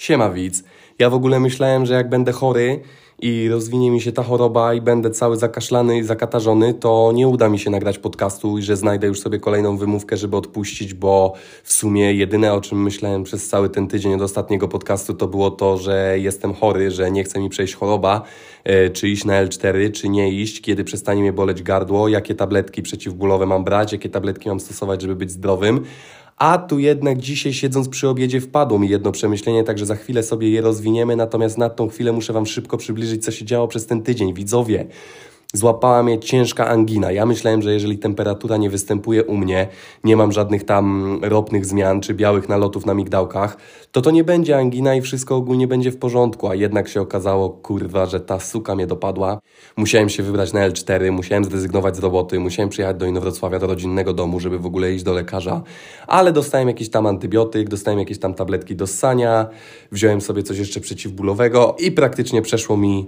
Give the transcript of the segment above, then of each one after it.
Siema widz. Ja w ogóle myślałem, że jak będę chory i rozwinie mi się ta choroba i będę cały zakaszlany i zakatarzony, to nie uda mi się nagrać podcastu i że znajdę już sobie kolejną wymówkę, żeby odpuścić, bo w sumie jedyne o czym myślałem przez cały ten tydzień od ostatniego podcastu to było to, że jestem chory, że nie chce mi przejść choroba, e, czy iść na L4, czy nie iść, kiedy przestanie mnie boleć gardło, jakie tabletki przeciwbólowe mam brać, jakie tabletki mam stosować, żeby być zdrowym. A tu jednak dzisiaj siedząc przy obiedzie wpadło mi jedno przemyślenie, także za chwilę sobie je rozwiniemy, natomiast na tą chwilę muszę Wam szybko przybliżyć, co się działo przez ten tydzień. Widzowie, złapała mnie ciężka angina. Ja myślałem, że jeżeli temperatura nie występuje u mnie, nie mam żadnych tam ropnych zmian czy białych nalotów na migdałkach, to to nie będzie angina i wszystko ogólnie będzie w porządku, a jednak się okazało, kurwa, że ta suka mnie dopadła. Musiałem się wybrać na L4, musiałem zrezygnować z roboty, musiałem przyjechać do Inowrocławia, do rodzinnego domu, żeby w ogóle iść do lekarza, ale dostałem jakiś tam antybiotyk, dostałem jakieś tam tabletki do ssania, wziąłem sobie coś jeszcze przeciwbólowego i praktycznie przeszło mi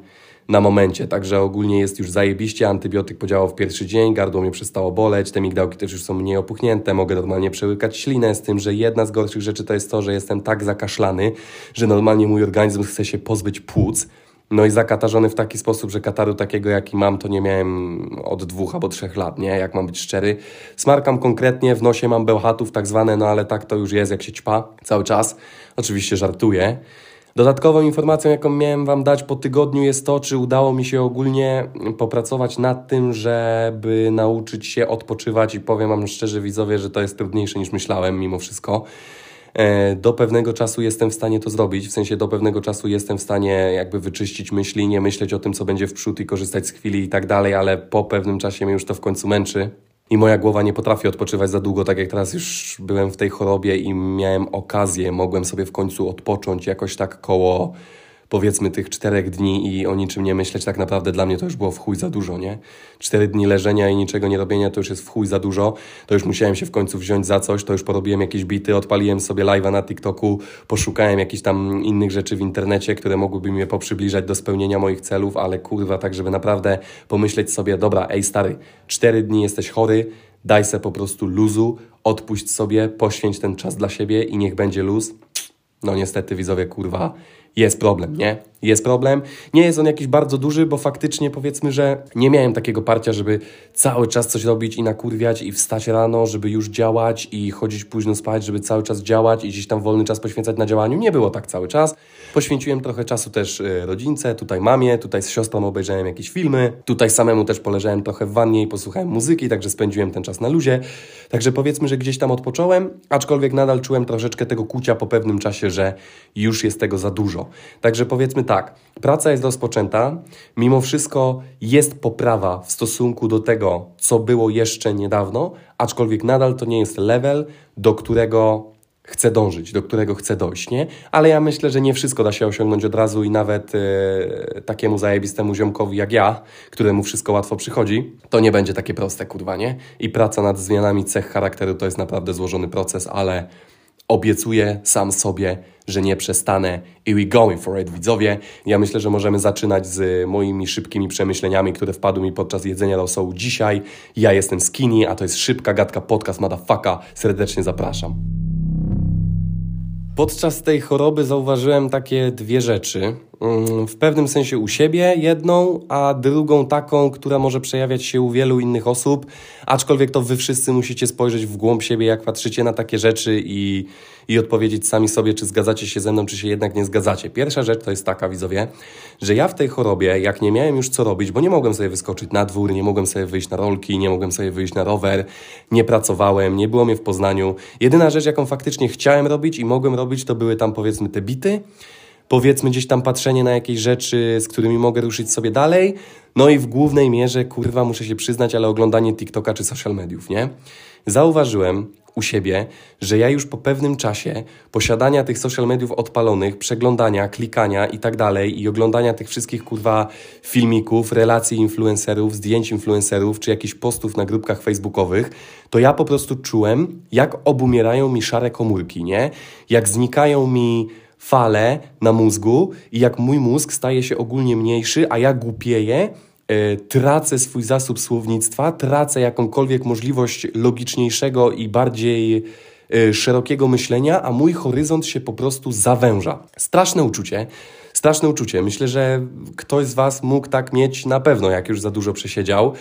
na momencie, także ogólnie jest już zajebiście, antybiotyk podziałał w pierwszy dzień, gardło mnie przestało boleć, te migdałki też już są mniej opuchnięte, mogę normalnie przełykać ślinę, z tym, że jedna z gorszych rzeczy to jest to, że jestem tak zakaszlany, że normalnie mój organizm chce się pozbyć płuc, no i zakatarzony w taki sposób, że kataru takiego jaki mam, to nie miałem od dwóch albo trzech lat, nie? Jak mam być szczery. Smarkam konkretnie, w nosie mam bełchatów tak zwane, no ale tak to już jest, jak się ćpa cały czas. Oczywiście żartuję. Dodatkową informacją, jaką miałem Wam dać po tygodniu, jest to, czy udało mi się ogólnie popracować nad tym, żeby nauczyć się odpoczywać, i powiem Wam szczerze, widzowie, że to jest trudniejsze niż myślałem, mimo wszystko. E, do pewnego czasu jestem w stanie to zrobić, w sensie do pewnego czasu jestem w stanie jakby wyczyścić myśli, nie myśleć o tym, co będzie w przód i korzystać z chwili i tak dalej, ale po pewnym czasie mnie już to w końcu męczy i moja głowa nie potrafi odpoczywać za długo, tak jak teraz już byłem w tej chorobie i miałem okazję, mogłem sobie w końcu odpocząć jakoś tak koło powiedzmy tych czterech dni i o niczym nie myśleć, tak naprawdę dla mnie to już było w chuj za dużo, nie? Cztery dni leżenia i niczego nie robienia to już jest w chuj za dużo, to już musiałem się w końcu wziąć za coś, to już porobiłem jakieś bity, odpaliłem sobie live'a na TikToku, poszukałem jakichś tam innych rzeczy w internecie, które mogłyby mnie poprzybliżać do spełnienia moich celów, ale kurwa, tak żeby naprawdę pomyśleć sobie, dobra, ej stary, cztery dni jesteś chory, daj se po prostu luzu, odpuść sobie, poświęć ten czas dla siebie i niech będzie luz. No niestety widzowie, kurwa, jest problem, nie? Jest problem. Nie jest on jakiś bardzo duży, bo faktycznie powiedzmy, że nie miałem takiego parcia, żeby cały czas coś robić i nakurwiać i wstać rano, żeby już działać i chodzić późno spać, żeby cały czas działać i gdzieś tam wolny czas poświęcać na działaniu. Nie było tak cały czas. Poświęciłem trochę czasu też y, rodzince, tutaj mamie, tutaj z siostrą obejrzałem jakieś filmy, tutaj samemu też poleżałem trochę w wannie i posłuchałem muzyki, także spędziłem ten czas na luzie. Także powiedzmy, że gdzieś tam odpocząłem, aczkolwiek nadal czułem troszeczkę tego kucia po pewnym czasie, że już jest tego za dużo. Także powiedzmy tak, praca jest rozpoczęta, mimo wszystko jest poprawa w stosunku do tego, co było jeszcze niedawno, aczkolwiek nadal to nie jest level, do którego chcę dążyć, do którego chcę dojść, nie? Ale ja myślę, że nie wszystko da się osiągnąć od razu i nawet e, takiemu zajebistemu ziomkowi jak ja, któremu wszystko łatwo przychodzi, to nie będzie takie proste, kurwa, nie? I praca nad zmianami cech charakteru to jest naprawdę złożony proces, ale obiecuję sam sobie, że nie przestanę i we going for it, widzowie. Ja myślę, że możemy zaczynać z moimi szybkimi przemyśleniami, które wpadły mi podczas jedzenia rosołu dzisiaj. Ja jestem Skinny, a to jest Szybka Gadka Podcast Motherfucka. Serdecznie zapraszam. Podczas tej choroby zauważyłem takie dwie rzeczy. Mm, w pewnym sensie u siebie jedną, a drugą taką, która może przejawiać się u wielu innych osób, aczkolwiek to wy wszyscy musicie spojrzeć w głąb siebie, jak patrzycie na takie rzeczy i, i odpowiedzieć sami sobie, czy zgadzacie się ze mną, czy się jednak nie zgadzacie. Pierwsza rzecz to jest taka, widzowie, że ja w tej chorobie, jak nie miałem już co robić, bo nie mogłem sobie wyskoczyć na dwór, nie mogłem sobie wyjść na rolki, nie mogłem sobie wyjść na rower, nie pracowałem, nie było mnie w Poznaniu. Jedyna rzecz, jaką faktycznie chciałem robić i mogłem robić, to były tam powiedzmy te bity, powiedzmy gdzieś tam patrzenie na jakieś rzeczy, z którymi mogę ruszyć sobie dalej. No i w głównej mierze, kurwa, muszę się przyznać, ale oglądanie TikToka czy social mediów, nie? Zauważyłem u siebie, że ja już po pewnym czasie posiadania tych social mediów odpalonych, przeglądania, klikania i tak dalej i oglądania tych wszystkich kurwa filmików, relacji influencerów, zdjęć influencerów czy jakichś postów na grupkach facebookowych, to ja po prostu czułem, jak obumierają mi szare komórki, nie? Jak znikają mi fale na mózgu i jak mój mózg staje się ogólnie mniejszy, a ja głupieję, e, tracę swój zasób słownictwa, tracę jakąkolwiek możliwość logiczniejszego i bardziej y, szerokiego myślenia, a mój horyzont się po prostu zawęża. Straszne uczucie. Straszne uczucie. Myślę, że ktoś z Was mógł tak mieć na pewno, jak już za dużo przesiedział.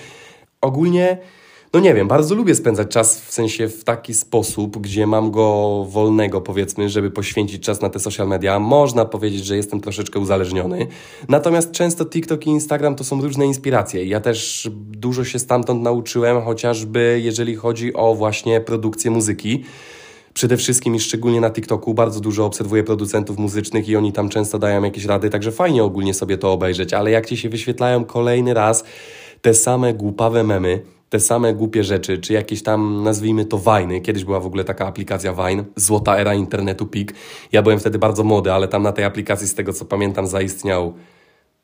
Ogólnie no nie wiem, bardzo lubię spędzać czas w sensie w taki sposób, gdzie mam go wolnego, powiedzmy, żeby poświęcić czas na te social media. Można powiedzieć, że jestem troszeczkę uzależniony. Natomiast często TikTok i Instagram to są różne inspiracje. Ja też dużo się stamtąd nauczyłem, chociażby jeżeli chodzi o właśnie produkcję muzyki. Przede wszystkim i szczególnie na TikToku bardzo dużo obserwuję producentów muzycznych i oni tam często dają jakieś rady, także fajnie ogólnie sobie to obejrzeć, ale jak ci się wyświetlają kolejny raz te same głupawe memy, te same głupie rzeczy, czy jakieś tam, nazwijmy to Wajny. Kiedyś była w ogóle taka aplikacja Wine, złota era internetu PIK. Ja byłem wtedy bardzo młody, ale tam na tej aplikacji, z tego co pamiętam, zaistniał,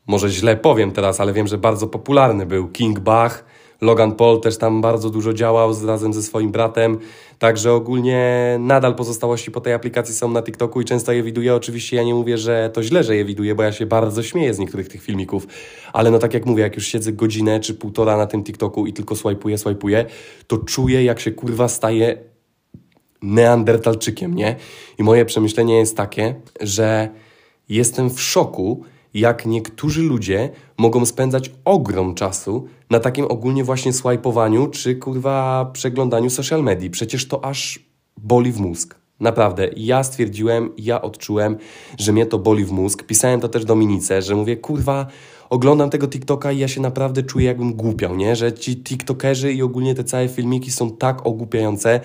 może źle powiem teraz, ale wiem, że bardzo popularny był King Bach, Logan Paul też tam bardzo dużo działał razem ze swoim bratem, także ogólnie nadal pozostałości po tej aplikacji są na TikToku i często je widuję. Oczywiście ja nie mówię, że to źle, że je widuję, bo ja się bardzo śmieję z niektórych tych filmików, ale no tak jak mówię, jak już siedzę godzinę czy półtora na tym TikToku i tylko swajpuję, swajpuję, to czuję jak się kurwa staje neandertalczykiem, nie? I moje przemyślenie jest takie, że jestem w szoku, jak niektórzy ludzie mogą spędzać ogrom czasu na takim ogólnie właśnie swajpowaniu czy kurwa przeglądaniu social media. Przecież to aż boli w mózg. Naprawdę, ja stwierdziłem, ja odczułem, że mnie to boli w mózg. Pisałem to też Dominice, że mówię, kurwa, oglądam tego TikToka i ja się naprawdę czuję jakbym głupiał, nie? Że ci TikTokerzy i ogólnie te całe filmiki są tak ogłupiające,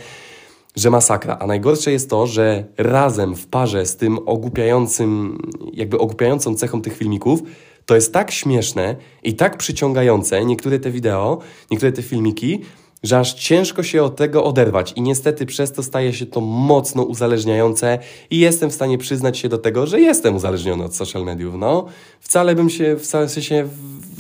że masakra. A najgorsze jest to, że razem w parze z tym ogłupiającym, jakby ogłupiającą cechą tych filmików, to jest tak śmieszne i tak przyciągające niektóre te wideo, niektóre te filmiki, że aż ciężko się od tego oderwać i niestety przez to staje się to mocno uzależniające i jestem w stanie przyznać się do tego, że jestem uzależniony od social mediów. No, wcale bym się, w sensie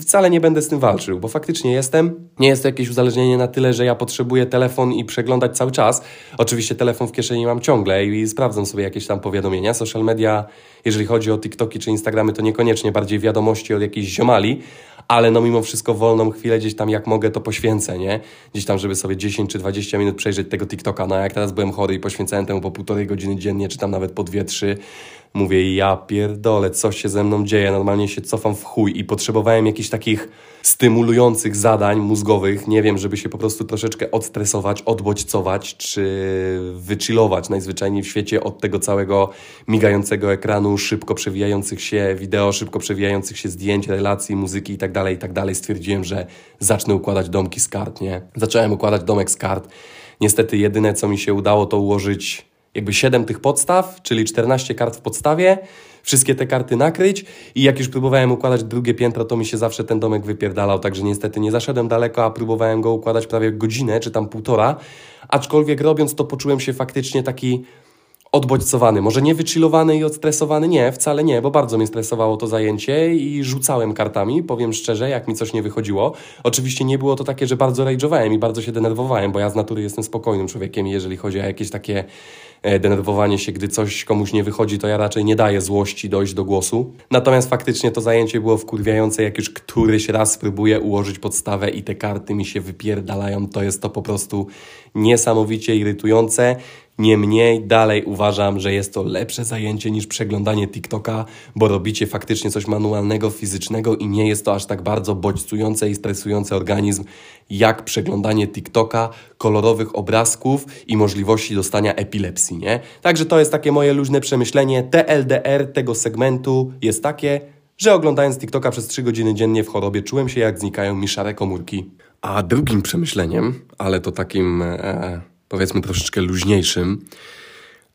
wcale nie będę z tym walczył, bo faktycznie jestem. Nie jest to jakieś uzależnienie na tyle, że ja potrzebuję telefon i przeglądać cały czas. Oczywiście telefon w kieszeni mam ciągle i sprawdzam sobie jakieś tam powiadomienia. Social media, jeżeli chodzi o TikToki czy Instagramy, to niekoniecznie bardziej wiadomości od jakiejś ziomali, ale no mimo wszystko wolną chwilę gdzieś tam jak mogę to poświęcę, nie? Gdzieś tam, żeby sobie 10 czy 20 minut przejrzeć tego TikToka. No jak teraz byłem chory i poświęcałem temu po półtorej godziny dziennie, czy tam nawet po dwie, trzy, mówię ja pierdolę, co się ze mną dzieje, normalnie się cofam w chuj i potrzebowałem jakichś takich stymulujących zadań mózgowych, nie wiem, żeby się po prostu troszeczkę odstresować, odbodźcować, czy wychillować najzwyczajniej w świecie od tego całego migającego ekranu, szybko przewijających się wideo, szybko przewijających się zdjęć, relacji, muzyki itd., tak itd. Tak Stwierdziłem, że zacznę układać domki z kart, nie? Zacząłem układać domek z kart. Niestety jedyne, co mi się udało, to ułożyć jakby 7 tych podstaw, czyli 14 kart w podstawie, wszystkie te karty nakryć. I jak już próbowałem układać drugie piętro, to mi się zawsze ten domek wypierdalał, także niestety nie zaszedłem daleko, a próbowałem go układać prawie godzinę, czy tam półtora, aczkolwiek robiąc to poczułem się faktycznie taki odbodźcowany, może nie wychillowany i odstresowany, nie, wcale nie, bo bardzo mnie stresowało to zajęcie i rzucałem kartami, powiem szczerze, jak mi coś nie wychodziło. Oczywiście nie było to takie, że bardzo rage'owałem i bardzo się denerwowałem, bo ja z natury jestem spokojnym człowiekiem i jeżeli chodzi o jakieś takie E, denerwowanie się, gdy coś komuś nie wychodzi, to ja raczej nie daję złości dojść do głosu. Natomiast faktycznie to zajęcie było wkurwiające, jak już któryś raz spróbuję ułożyć podstawę i te karty mi się wypierdalają, to jest to po prostu niesamowicie irytujące. Niemniej dalej uważam, że jest to lepsze zajęcie niż przeglądanie TikToka, bo robicie faktycznie coś manualnego, fizycznego i nie jest to aż tak bardzo bodźcujące i stresujące organizm jak przeglądanie TikToka, kolorowych obrazków i możliwości dostania epilepsji, nie? Także to jest takie moje luźne przemyślenie. TLDR tego segmentu jest takie, że oglądając TikToka przez 3 godziny dziennie w chorobie czułem się jak znikają mi szare komórki. A drugim przemyśleniem, ale to takim... E, powiedzmy troszeczkę luźniejszym.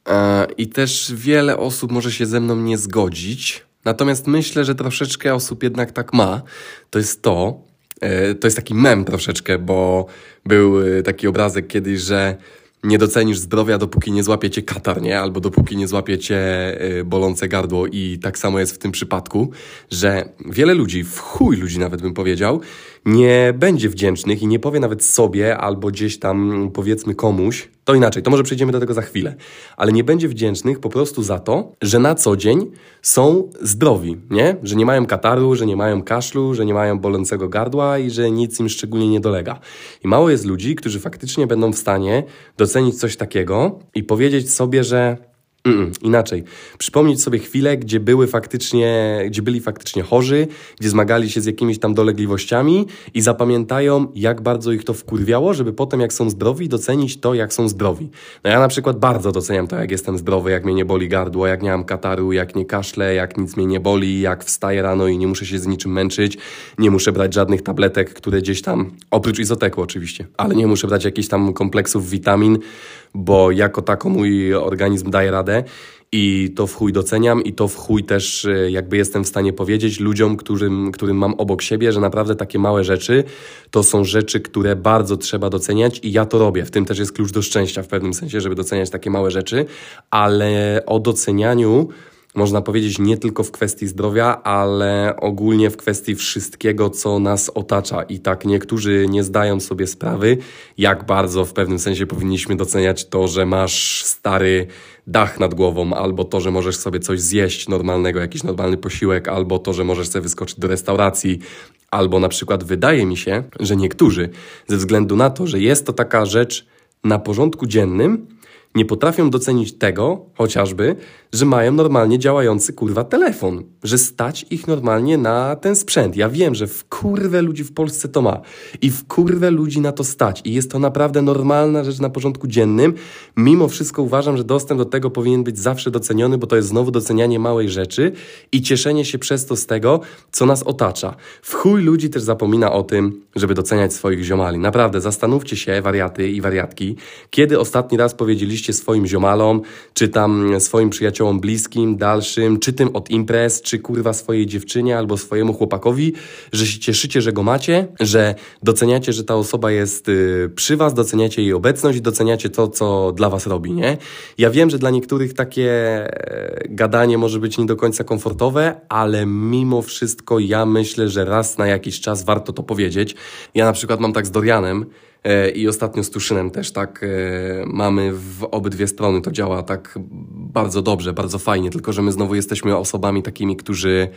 E, I też wiele osób może się ze mną nie zgodzić. Natomiast myślę, że troszeczkę osób jednak tak ma. To jest to, e, to jest taki mem troszeczkę, bo był e, taki obrazek kiedyś, że nie docenisz zdrowia, dopóki nie złapiecie katar, nie? Albo dopóki nie złapiecie bolące gardło. I tak samo jest w tym przypadku, że wiele ludzi, w chuj ludzi nawet bym powiedział, nie będzie wdzięcznych i nie powie nawet sobie albo gdzieś tam powiedzmy komuś, To inaczej, to może przejdziemy do tego za chwilę. Ale nie będzie wdzięcznych po prostu za to, że na co dzień są zdrowi, nie? Że nie mają kataru, że nie mają kaszlu, że nie mają bolącego gardła i że nic im szczególnie nie dolega. I mało jest ludzi, którzy faktycznie będą w stanie docenić coś takiego i powiedzieć sobie, że Mm, inaczej. Przypomnieć sobie chwilę, gdzie były faktycznie, gdzie byli faktycznie chorzy, gdzie zmagali się z jakimiś tam dolegliwościami i zapamiętają, jak bardzo ich to wkurwiało, żeby potem, jak są zdrowi, docenić to, jak są zdrowi. No ja na przykład bardzo doceniam to, jak jestem zdrowy, jak mnie nie boli gardło, jak nie mam kataru, jak nie kaszlę, jak nic mnie nie boli, jak wstaję rano i nie muszę się z niczym męczyć, nie muszę brać żadnych tabletek, które gdzieś tam, oprócz izoteku oczywiście, ale nie muszę brać jakichś tam kompleksów witamin, bo jako tako mój organizm daje radę i to w chuj doceniam i to w chuj też e, jakby jestem w stanie powiedzieć ludziom, którym, którym mam obok siebie, że naprawdę takie małe rzeczy to są rzeczy, które bardzo trzeba doceniać i ja to robię. W tym też jest klucz do szczęścia w pewnym sensie, żeby doceniać takie małe rzeczy, ale o docenianiu można powiedzieć, nie tylko w kwestii zdrowia, ale ogólnie w kwestii wszystkiego, co nas otacza. I tak niektórzy nie zdają sobie sprawy, jak bardzo w pewnym sensie powinniśmy doceniać to, że masz stary dach nad głową, albo to, że możesz sobie coś zjeść normalnego, jakiś normalny posiłek, albo to, że możesz sobie wyskoczyć do restauracji, albo na przykład wydaje mi się, że niektórzy, ze względu na to, że jest to taka rzecz na porządku dziennym, nie potrafią docenić tego, chociażby, że mają normalnie działający kurwa telefon, że stać ich normalnie na ten sprzęt. Ja wiem, że w kurwę ludzi w Polsce to ma i w kurwę ludzi na to stać i jest to naprawdę normalna rzecz na porządku dziennym. Mimo wszystko uważam, że dostęp do tego powinien być zawsze doceniony, bo to jest znowu docenianie małej rzeczy i cieszenie się przez to z tego, co nas otacza. W chuj ludzi też zapomina o tym, żeby doceniać swoich ziomali. Naprawdę, zastanówcie się, wariaty i wariatki, kiedy ostatni raz powiedzieliście swoim ziomalom, czy tam swoim przyjaciołom bliskim, dalszym, czy tym od imprez, czy kurwa swojej dziewczynie albo swojemu chłopakowi, że się cieszycie, że go macie, że doceniacie, że ta osoba jest y, przy was, doceniacie jej obecność doceniacie to, co dla was robi, nie? Ja wiem, że dla niektórych takie e, gadanie może być nie do końca komfortowe, ale mimo wszystko ja myślę, że raz na jakiś czas warto to powiedzieć. Ja na przykład mam tak z Dorianem, I ostatnio z Tuszynem też tak e, mamy w obydwie strony, to działa tak bardzo dobrze, bardzo fajnie, tylko że my znowu jesteśmy osobami takimi, którzy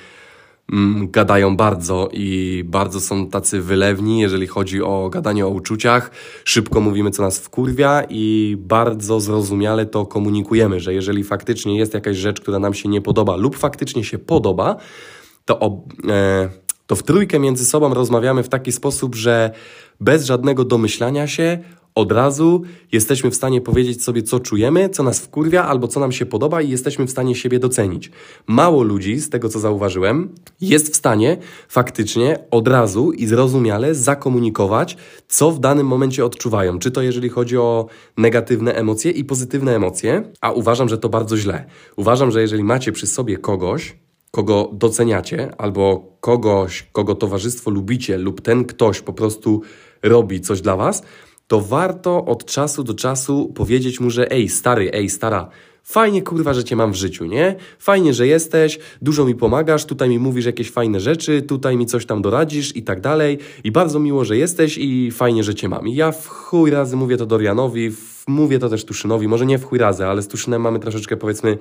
mm, gadają bardzo i bardzo są tacy wylewni, jeżeli chodzi o gadanie o uczuciach. Szybko mówimy, co nas wkurwia i bardzo zrozumiale to komunikujemy, że jeżeli faktycznie jest jakaś rzecz, która nam się nie podoba lub faktycznie się podoba, to, ob, e, to w trójkę między sobą rozmawiamy w taki sposób, że bez żadnego domyślania się, od razu jesteśmy w stanie powiedzieć sobie, co czujemy, co nas wkurwia albo co nam się podoba i jesteśmy w stanie siebie docenić. Mało ludzi, z tego co zauważyłem, jest w stanie faktycznie od razu i zrozumiale zakomunikować, co w danym momencie odczuwają. Czy to jeżeli chodzi o negatywne emocje i pozytywne emocje, a uważam, że to bardzo źle. Uważam, że jeżeli macie przy sobie kogoś, kogo doceniacie, albo kogoś, kogo towarzystwo lubicie, lub ten ktoś po prostu robi coś dla was, to warto od czasu do czasu powiedzieć mu, że ej, stary, ej, stara, Fajnie kurwa, że cię mam w życiu, nie? Fajnie, że jesteś, dużo mi pomagasz, tutaj mi mówisz jakieś fajne rzeczy, tutaj mi coś tam doradzisz i tak dalej. I bardzo miło, że jesteś i fajnie, że cię mam. I ja w chuj razy mówię to Dorianowi, mówię to też Tuszynowi, może nie w chuj razy, ale z Tuszynem mamy troszeczkę powiedzmy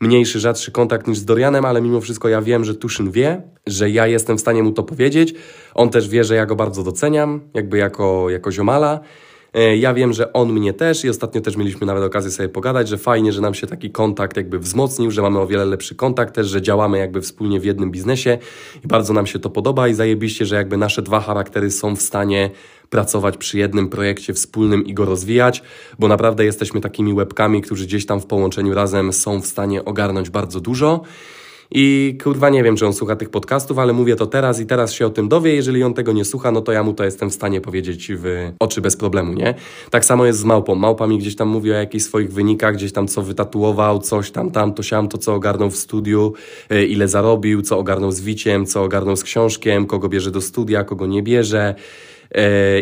mniejszy, rzadszy kontakt niż z Dorianem, ale mimo wszystko ja wiem, że Tuszyn wie, że ja jestem w stanie mu to powiedzieć. On też wie, że ja go bardzo doceniam, jakby jako, jako ziomala. E, ja wiem, że on mnie też i ostatnio też mieliśmy nawet okazję sobie pogadać, że fajnie, że nam się taki kontakt jakby wzmocnił, że mamy o wiele lepszy kontakt też, że działamy jakby wspólnie w jednym biznesie i bardzo nam się to podoba i zajebiście, że jakby nasze dwa charaktery są w stanie pracować przy jednym projekcie wspólnym i go rozwijać, bo naprawdę jesteśmy takimi łebkami, którzy gdzieś tam w połączeniu razem są w stanie ogarnąć bardzo dużo. I kurwa nie wiem, czy on słucha tych podcastów, ale mówię to teraz i teraz się o tym dowie. Jeżeli on tego nie słucha, no to ja mu to jestem w stanie powiedzieć w oczy bez problemu, nie? Tak samo jest z małpą. Małpa mi gdzieś tam mówi o jakichś swoich wynikach, gdzieś tam co wytatuował, coś tam, tam, to siam, to co ogarnął w studiu, e, ile zarobił, co ogarnął z wiciem, co ogarnął z książkiem, kogo bierze do studia, kogo nie bierze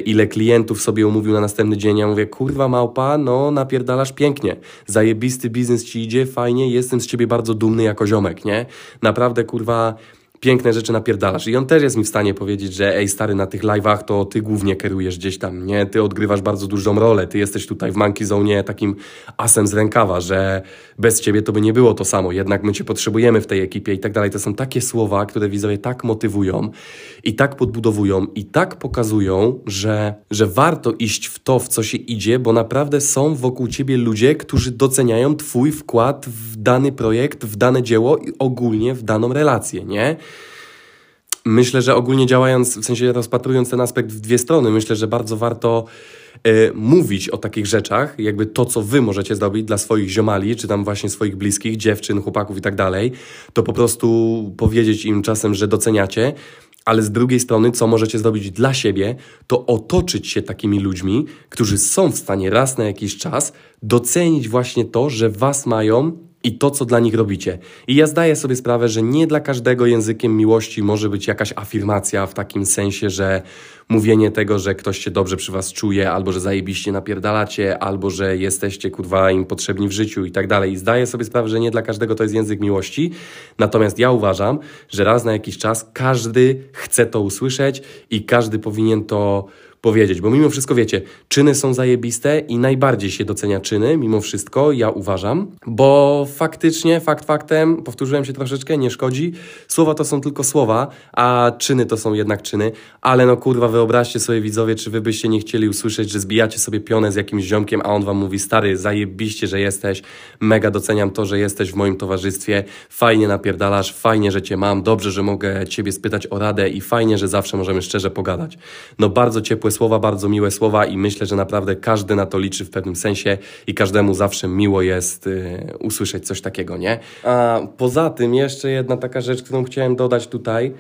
ile klientów sobie umówił na następny dzień. Ja mówię, kurwa małpa, no napierdalasz pięknie. Zajebisty biznes ci idzie, fajnie, jestem z ciebie bardzo dumny jako ziomek, nie? Naprawdę, kurwa, piękne rzeczy napierdalasz. I on też jest mi w stanie powiedzieć, że ej stary, na tych live'ach to ty głównie kierujesz gdzieś tam, nie? Ty odgrywasz bardzo dużą rolę, ty jesteś tutaj w Monkey Zone takim asem z rękawa, że bez ciebie to by nie było to samo, jednak my cię potrzebujemy w tej ekipie i tak dalej. To są takie słowa, które widzowie tak motywują i tak podbudowują i tak pokazują, że, że warto iść w to, w co się idzie, bo naprawdę są wokół ciebie ludzie, którzy doceniają twój wkład w dany projekt, w dane dzieło i ogólnie w daną relację, nie? Myślę, że ogólnie działając, w sensie rozpatrując ten aspekt w dwie strony, myślę, że bardzo warto y, mówić o takich rzeczach, jakby to, co wy możecie zrobić dla swoich ziomali, czy tam właśnie swoich bliskich, dziewczyn, chłopaków i tak dalej, to po prostu powiedzieć im czasem, że doceniacie, ale z drugiej strony, co możecie zrobić dla siebie, to otoczyć się takimi ludźmi, którzy są w stanie raz na jakiś czas docenić właśnie to, że was mają i to, co dla nich robicie. I ja zdaję sobie sprawę, że nie dla każdego językiem miłości może być jakaś afirmacja w takim sensie, że mówienie tego, że ktoś się dobrze przy was czuje, albo że zajebiście napierdalacie, albo że jesteście kurwa im potrzebni w życiu i tak dalej. I zdaję sobie sprawę, że nie dla każdego to jest język miłości. Natomiast ja uważam, że raz na jakiś czas każdy chce to usłyszeć i każdy powinien to powiedzieć, bo mimo wszystko wiecie, czyny są zajebiste i najbardziej się docenia czyny, mimo wszystko, ja uważam, bo faktycznie, fakt faktem, powtórzyłem się troszeczkę, nie szkodzi, słowa to są tylko słowa, a czyny to są jednak czyny, ale no kurwa, wyobraźcie sobie widzowie, czy wy byście nie chcieli usłyszeć, że zbijacie sobie pionę z jakimś ziomkiem, a on wam mówi, stary, zajebiście, że jesteś, mega doceniam to, że jesteś w moim towarzystwie, fajnie napierdalasz, fajnie, że cię mam, dobrze, że mogę ciebie spytać o radę i fajnie, że zawsze możemy szczerze pogadać. No bardzo ciepłe ciepłe słowa, bardzo miłe słowa i myślę, że naprawdę każdy na to liczy w pewnym sensie i każdemu zawsze miło jest y, usłyszeć coś takiego, nie? A poza tym jeszcze jedna taka rzecz, którą chciałem dodać tutaj.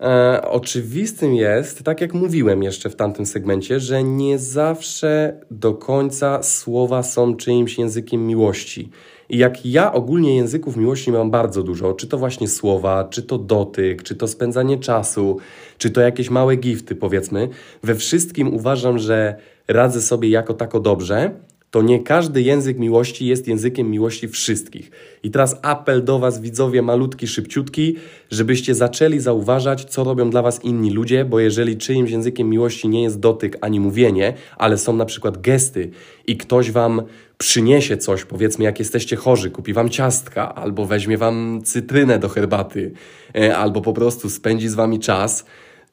E, oczywistym jest, tak jak mówiłem jeszcze w tamtym segmencie, że nie zawsze do końca słowa są czyimś językiem miłości. I jak ja ogólnie języków miłości mam bardzo dużo, czy to właśnie słowa, czy to dotyk, czy to spędzanie czasu, czy to jakieś małe gifty, powiedzmy, we wszystkim uważam, że radzę sobie jako tako dobrze, to nie każdy język miłości jest językiem miłości wszystkich. I teraz apel do Was, widzowie, malutki, szybciutki, żebyście zaczęli zauważać, co robią dla Was inni ludzie, bo jeżeli czyimś językiem miłości nie jest dotyk ani mówienie, ale są na przykład gesty i ktoś Wam przyniesie coś, powiedzmy, jak jesteście chorzy, kupi Wam ciastka, albo weźmie Wam cytrynę do herbaty, e, albo po prostu spędzi z Wami czas,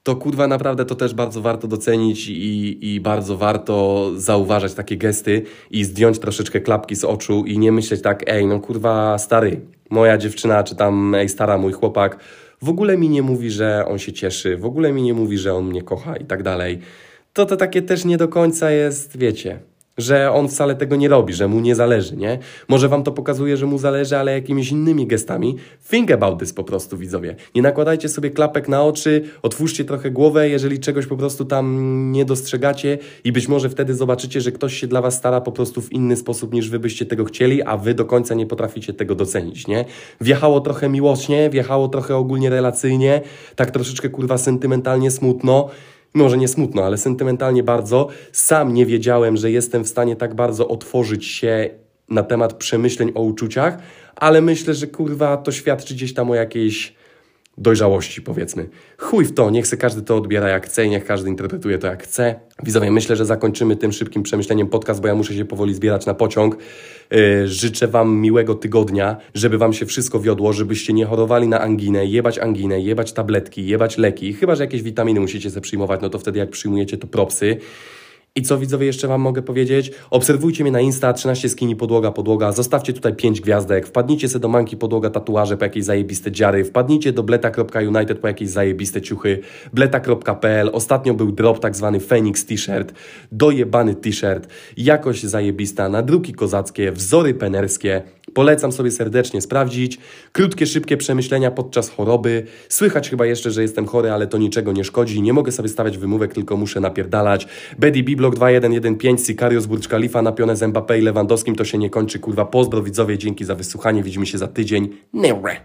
to kurwa naprawdę to też bardzo warto docenić i, i bardzo warto zauważać takie gesty i zdjąć troszeczkę klapki z oczu i nie myśleć tak, ej, no kurwa stary, moja dziewczyna, czy tam ej stara, mój chłopak, w ogóle mi nie mówi, że on się cieszy, w ogóle mi nie mówi, że on mnie kocha i tak dalej. To to takie też nie do końca jest, wiecie, że on wcale tego nie robi, że mu nie zależy, nie? Może wam to pokazuje, że mu zależy, ale jakimiś innymi gestami. Think about this po prostu, widzowie. Nie nakładajcie sobie klapek na oczy, otwórzcie trochę głowę, jeżeli czegoś po prostu tam nie dostrzegacie i być może wtedy zobaczycie, że ktoś się dla was stara po prostu w inny sposób niż wy byście tego chcieli, a wy do końca nie potraficie tego docenić, nie? Wjechało trochę miłośnie, wjechało trochę ogólnie relacyjnie, tak troszeczkę kurwa sentymentalnie smutno może nie smutno, ale sentymentalnie bardzo. Sam nie wiedziałem, że jestem w stanie tak bardzo otworzyć się na temat przemyśleń o uczuciach, ale myślę, że kurwa to świadczy gdzieś tam o jakiejś dojrzałości, powiedzmy. Chuj w to, niech se każdy to odbiera jak chce i niech każdy interpretuje to jak chce. Widzowie, myślę, że zakończymy tym szybkim przemyśleniem podcast, bo ja muszę się powoli zbierać na pociąg. Yy, życzę Wam miłego tygodnia, żeby Wam się wszystko wiodło, żebyście nie chorowali na anginę, jebać anginę, jebać tabletki, jebać leki. Chyba, że jakieś witaminy musicie sobie przyjmować, no to wtedy jak przyjmujecie to propsy. I co widzowie jeszcze Wam mogę powiedzieć? Obserwujcie mnie na Insta, 13 skini podłoga, podłoga. Zostawcie tutaj 5 gwiazdek. Wpadnijcie sobie do manki podłoga tatuaże po jakieś zajebiste dziary. Wpadnijcie do bleta.united po jakieś zajebiste ciuchy. bleta.pl. Ostatnio był drop tak zwany Phoenix T-shirt. Dojebany T-shirt. Jakość zajebista, nadruki kozackie, wzory penerskie. Polecam sobie serdecznie sprawdzić. Krótkie, szybkie przemyślenia podczas choroby. Słychać chyba jeszcze, że jestem chory, ale to niczego nie szkodzi. Nie mogę sobie stawiać wymówek, tylko muszę napierdalać. Betty Biblok 2115, Sicarius, Burcz Khalifa, napione z Mbappé i Lewandowskim. To się nie kończy, kurwa. Pozdro widzowie, dzięki za wysłuchanie. Widzimy się za tydzień. Neure.